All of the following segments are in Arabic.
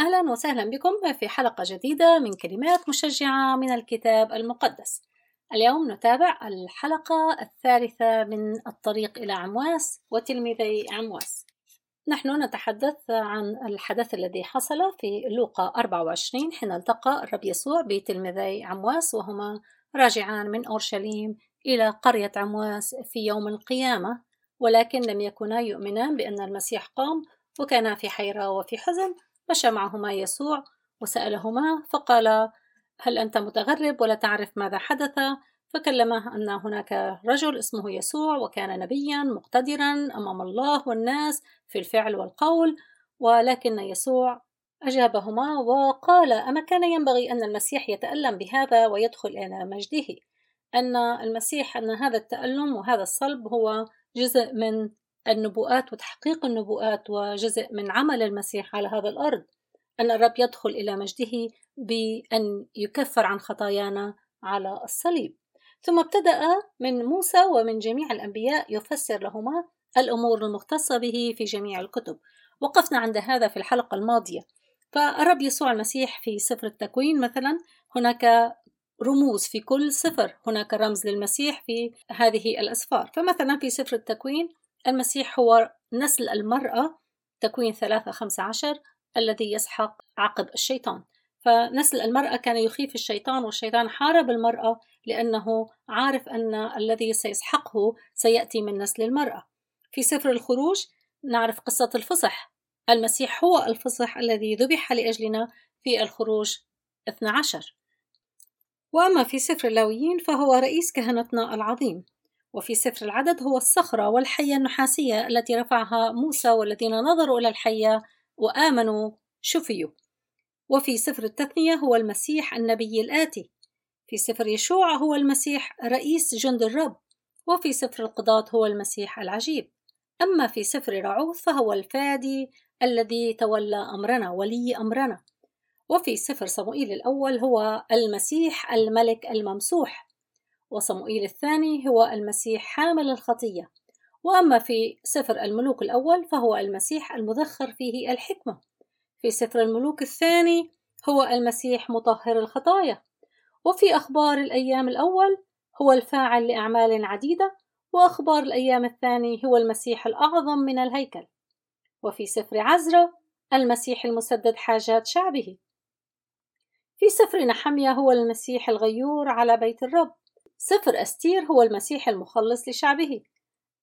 أهلا وسهلا بكم في حلقة جديدة من كلمات مشجعة من الكتاب المقدس. اليوم نتابع الحلقة الثالثة من الطريق إلى عمواس وتلميذي عمواس. نحن نتحدث عن الحدث الذي حصل في لوقا 24 حين التقى الرب يسوع بتلميذي عمواس وهما راجعان من أورشليم إلى قرية عمواس في يوم القيامة ولكن لم يكونا يؤمنان بأن المسيح قام وكانا في حيرة وفي حزن مشى معهما يسوع وسألهما فقال هل أنت متغرب ولا تعرف ماذا حدث؟ فكلمه أن هناك رجل اسمه يسوع وكان نبيا مقتدرا أمام الله والناس في الفعل والقول ولكن يسوع أجابهما وقال أما كان ينبغي أن المسيح يتألم بهذا ويدخل إلى مجده أن المسيح أن هذا التألم وهذا الصلب هو جزء من النبوءات وتحقيق النبوءات وجزء من عمل المسيح على هذا الأرض. أن الرب يدخل إلى مجده بأن يكفر عن خطايانا على الصليب. ثم ابتدأ من موسى ومن جميع الأنبياء يفسر لهما الأمور المختصة به في جميع الكتب. وقفنا عند هذا في الحلقة الماضية. فالرب يسوع المسيح في سفر التكوين مثلا هناك رموز في كل سفر. هناك رمز للمسيح في هذه الأسفار. فمثلا في سفر التكوين المسيح هو نسل المرأة تكوين ثلاثة خمسة عشر الذي يسحق عقب الشيطان. فنسل المرأة كان يخيف الشيطان والشيطان حارب المرأة لأنه عارف أن الذي سيسحقه سيأتي من نسل المرأة. في سفر الخروج نعرف قصة الفصح. المسيح هو الفصح الذي ذبح لأجلنا في الخروج 12 وأما في سفر اللاويين فهو رئيس كهنتنا العظيم. وفي سفر العدد هو الصخرة والحية النحاسية التي رفعها موسى والذين نظروا إلى الحية وآمنوا شفيوا. وفي سفر التثنية هو المسيح النبي الآتي. في سفر يشوع هو المسيح رئيس جند الرب. وفي سفر القضاة هو المسيح العجيب. أما في سفر رعوث فهو الفادي الذي تولى أمرنا ولي أمرنا. وفي سفر صموئيل الأول هو المسيح الملك الممسوح. وصموئيل الثاني هو المسيح حامل الخطية. وأما في سفر الملوك الأول فهو المسيح المذخر فيه الحكمة. في سفر الملوك الثاني هو المسيح مطهر الخطايا. وفي أخبار الأيام الأول هو الفاعل لأعمال عديدة وأخبار الأيام الثاني هو المسيح الأعظم من الهيكل. وفي سفر عزرة المسيح المسدد حاجات شعبه. في سفر نحمية هو المسيح الغيور على بيت الرب. سفر أستير هو المسيح المخلص لشعبه.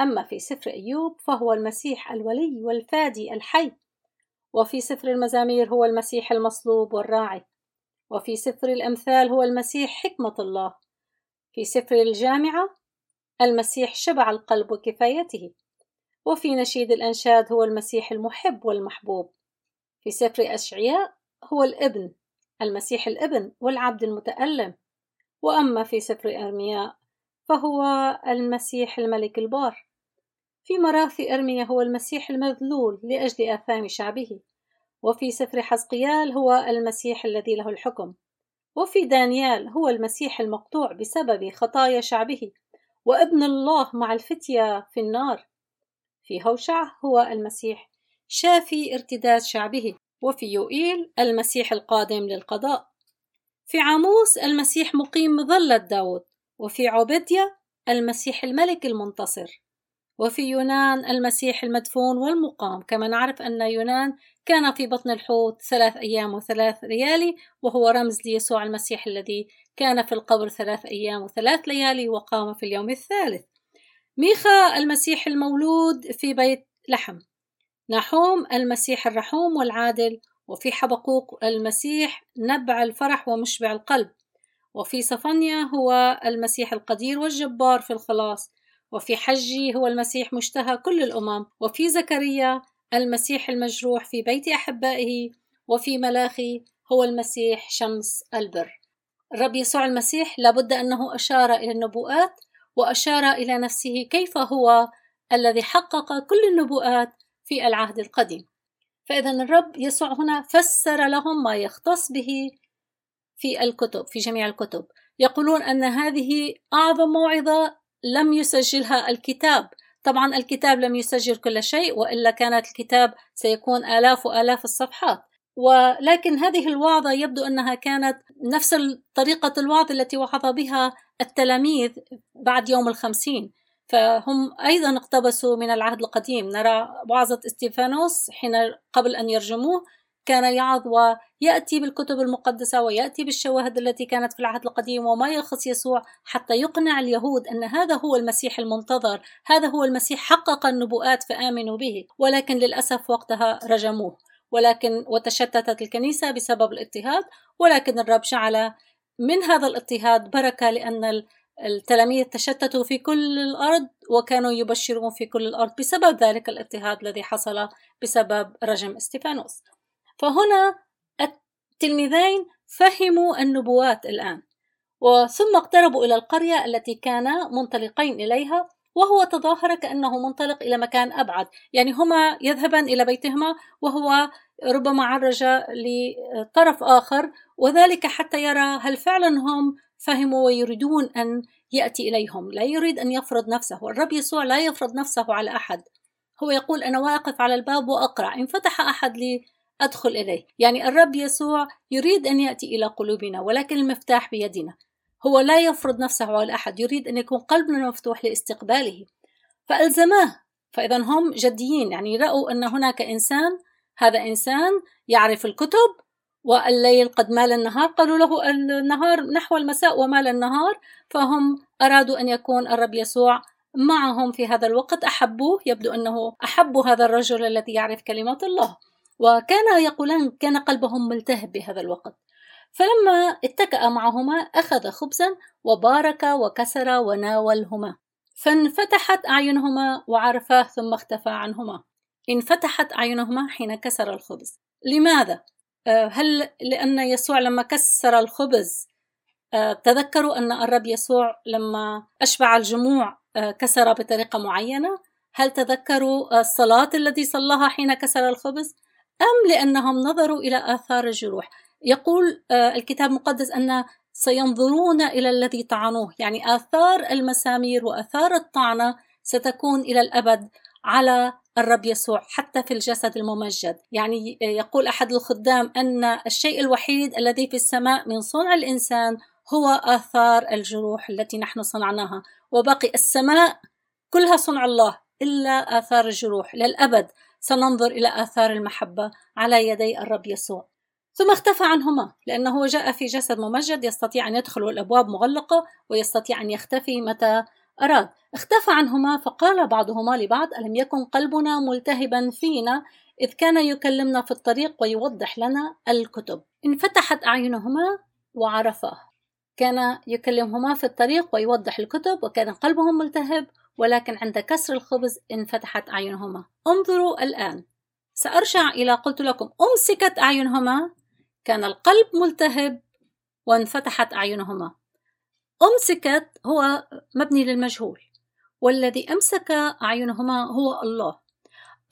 أما في سفر أيوب فهو المسيح الولي والفادي الحي. وفي سفر المزامير هو المسيح المصلوب والراعي. وفي سفر الأمثال هو المسيح حكمة الله. في سفر الجامعة المسيح شبع القلب وكفايته. وفي نشيد الأنشاد هو المسيح المحب والمحبوب. في سفر أشعياء هو الإبن المسيح الإبن والعبد المتألم. وأما في سفر أرمياء فهو المسيح الملك البار. في مراثي أرميا هو المسيح المذلول لأجل آثام شعبه وفي سفر حزقيال هو المسيح الذي له الحكم وفي دانيال هو المسيح المقطوع بسبب خطايا شعبه وابن الله مع الفتية في النار. في هوشع هو المسيح شافي ارتداد شعبه وفي يوئيل المسيح القادم للقضاء. في عاموس المسيح مقيم مظلة داود وفي عبدية المسيح الملك المنتصر وفي يونان المسيح المدفون والمقام. كما نعرف أن يونان كان في بطن الحوت ثلاث أيام وثلاث ليالي وهو رمز ليسوع المسيح الذي كان في القبر ثلاث أيام وثلاث ليالي وقام في اليوم الثالث. ميخا المسيح المولود في بيت لحم. نحوم المسيح الرحوم والعادل وفي حبقوق المسيح نبع الفرح ومشبع القلب. وفي صفنيا هو المسيح القدير والجبار في الخلاص. وفي حجي هو المسيح مشتهى كل الأمم. وفي زكريا المسيح المجروح في بيت أحبائه. وفي ملاخي هو المسيح شمس البر. الرب يسوع المسيح لابد أنه أشار إلى النبوءات وأشار إلى نفسه كيف هو الذي حقق كل النبوءات في العهد القديم. فإذا الرب يسوع هنا فسر لهم ما يختص به في الكتب في جميع الكتب. يقولون أن هذه أعظم موعظة لم يسجلها الكتاب. طبعا الكتاب لم يسجل كل شيء وإلا كانت الكتاب سيكون آلاف وآلاف الصفحات. ولكن هذه الوعظة يبدو أنها كانت نفس طريقة الوعظ التي وعظ بها التلاميذ بعد يوم الخمسين. فهم أيضا اقتبسوا من العهد القديم. نرى وعظة إستيفانوس حين قبل أن يرجموه كان يعظ ويأتي بالكتب المقدسة ويأتي بالشواهد التي كانت في العهد القديم وما يخص يسوع حتى يقنع اليهود أن هذا هو المسيح المنتظر. هذا هو المسيح حقق النبوءات فآمنوا به ولكن للأسف وقتها رجموه. ولكن وتشتتت الكنيسة بسبب الاضطهاد ولكن الرب جعل من هذا الاضطهاد بركة لأن التلاميذ تشتتوا في كل الأرض وكانوا يبشرون في كل الأرض بسبب ذلك الاضطهاد الذي حصل بسبب رجم إستيفانوس. فهنا التلميذين فهموا النبوات الآن وثم اقتربوا إلى القرية التي كانا منطلقين إليها وهو تظاهر كأنه منطلق إلى مكان أبعد يعني هما يذهبان إلى بيتهما وهو ربما عرج لطرف آخر وذلك حتى يرى هل فعلا هم فهموا ويريدون أن يأتي إليهم. لا يريد أن يفرض نفسه والرب يسوع لا يفرض نفسه على أحد. هو يقول أنا واقف على الباب وأقرع إن فتح أحد لي أدخل إليه. يعني الرب يسوع يريد أن يأتي إلى قلوبنا ولكن المفتاح بيدنا. هو لا يفرض نفسه على أحد يريد أن يكون قلبنا مفتوح لاستقباله. فألزماه. فإذا هم جديين يعني رأوا أن هناك إنسان هذا إنسان يعرف الكتب والليل قد مال النهار قالوا له النهار نحو المساء ومال النهار فهم أرادوا أن يكون الرب يسوع معهم في هذا الوقت أحبوه يبدو أنه أحبوا هذا الرجل الذي يعرف كلمات الله. وكان يقولان كان قلبهم ملتهب بهذا الوقت. فلما اتكأ معهما أخذ خبزا وبارك وكسر وناولهما. فانفتحت أعينهما وعرفاه ثم اختفى عنهما. انفتحت أعينهما حين كسر الخبز لماذا؟ آه، هل لأن يسوع لما كسر الخبز آه، تذكروا أن الرب يسوع لما أشبع الجموع آه، كسر بطريقة معينة؟ هل تذكروا الصلاة التي صلاها حين كسر الخبز؟ أم لأنهم نظروا إلى آثار الجروح؟ يقول الكتاب المقدس أن سينظرون إلى الذي طعنوه يعني آثار المسامير وآثار الطعنة ستكون إلى الأبد على الرب يسوع حتى في الجسد الممجد. يعني يقول أحد الخدام أن الشيء الوحيد الذي في السماء من صنع الإنسان هو آثار الجروح التي نحن صنعناها. وباقي السماء كلها صنع الله إلا آثار الجروح. للأبد سننظر إلى آثار المحبة على يدي الرب يسوع. ثم اختفى عنهما لأنه جاء في جسد ممجد يستطيع أن يدخل والأبواب مغلقة ويستطيع أن يختفي متى؟ أراد. اختفى عنهما فقال بعضهما لبعض ألم يكن قلبنا ملتهبا فينا إذ كان يكلمنا في الطريق ويوضح لنا الكتب. انفتحت أعينهما وعرفاه. كان يكلمهما في الطريق ويوضح الكتب وكان قلبهم ملتهب ولكن عند كسر الخبز انفتحت أعينهما. انظروا الآن. سأرجع إلى قلت لكم أمسكت أعينهما. كان القلب ملتهب وانفتحت أعينهما. أمسكت هو مبني للمجهول والذي أمسك أعينهما هو الله.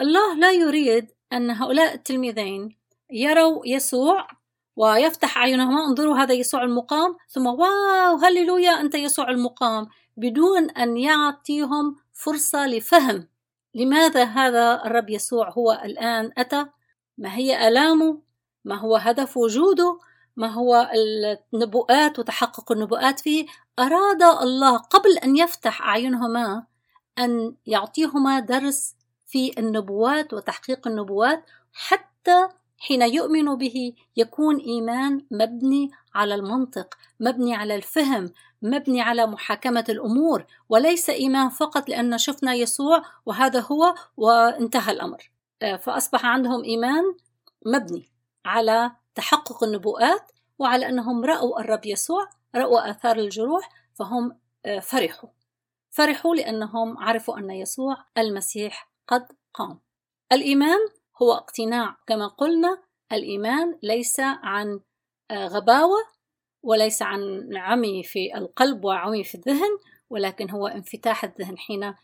الله لا يريد أن هؤلاء التلميذين يروا يسوع ويفتح أعينهما انظروا هذا يسوع المقام ثم واو هللويا أنت يسوع المقام بدون أن يعطيهم فرصة لفهم لماذا هذا الرب يسوع هو الآن أتى ما هي آلامه ما هو هدف وجوده ما هو النبوءات وتحقق النبوءات فيه. أراد الله قبل أن يفتح أعينهما أن يعطيهما درس في النبوات وتحقيق النبوات حتى حين يؤمن به يكون إيمان مبني على المنطق مبني على الفهم مبني على محاكمة الأمور وليس إيمان فقط لأن شفنا يسوع وهذا هو وانتهى الأمر. فأصبح عندهم إيمان مبني على تحقق النبوءات وعلى أنهم رأوا الرب يسوع رأوا آثار الجروح فهم آه، فرحوا. فرحوا لأنهم عرفوا أن يسوع المسيح قد قام. الإيمان هو اقتناع كما قلنا الإيمان ليس عن آه، غباوة وليس عن عمي في القلب وعمي في الذهن ولكن هو انفتاح الذهن. حين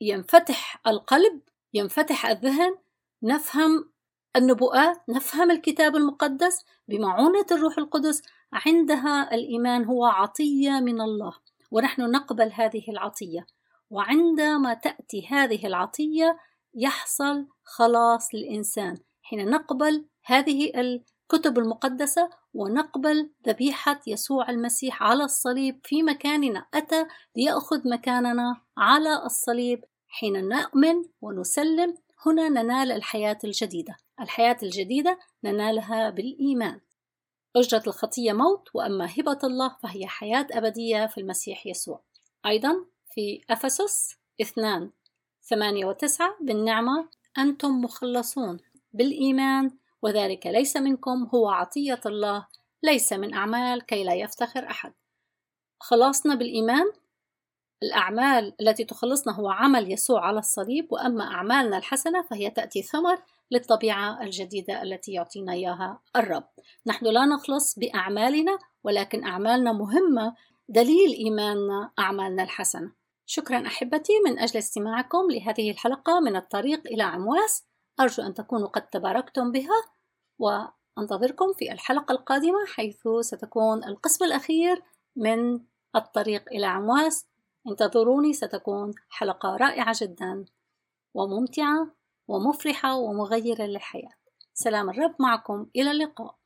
ينفتح القلب ينفتح الذهن نفهم النبوءات نفهم الكتاب المقدس بمعونة الروح القدس. عندها الإيمان هو عطية من الله ونحن نقبل هذه العطية. وعندما تأتي هذه العطية يحصل خلاص للإنسان. حين نقبل هذه الكتب المقدسة ونقبل ذبيحة يسوع المسيح على الصليب في مكاننا. أتى ليأخذ مكاننا على الصليب. حين نؤمن ونسلم هنا ننال الحياة الجديدة. الحياة الجديدة ننالها بالإيمان. أجرة الخطية موت وأما هبة الله فهي حياة أبدية في المسيح يسوع. أيضا في أفسس اثنان ثمانية وتسعة بالنعمة أنتم مخلصون بالإيمان وذلك ليس منكم هو عطية الله ليس من أعمال كي لا يفتخر أحد. خلاصنا بالإيمان الأعمال التي تخلصنا هو عمل يسوع على الصليب وأما أعمالنا الحسنة فهي تأتي ثمر للطبيعة الجديدة التي يعطينا إياها الرب. نحن لا نخلص بأعمالنا ولكن أعمالنا مهمة دليل إيماننا أعمالنا الحسنة. شكرا أحبتي من أجل استماعكم لهذه الحلقة من الطريق إلى عمواس أرجو أن تكونوا قد تباركتم بها وأنتظركم في الحلقة القادمة حيث ستكون القسم الأخير من الطريق إلى عمواس. انتظروني ستكون حلقة رائعة جدا وممتعة ومفرحة ومغيرة للحياة. سلام الرب معكم إلى اللقاء.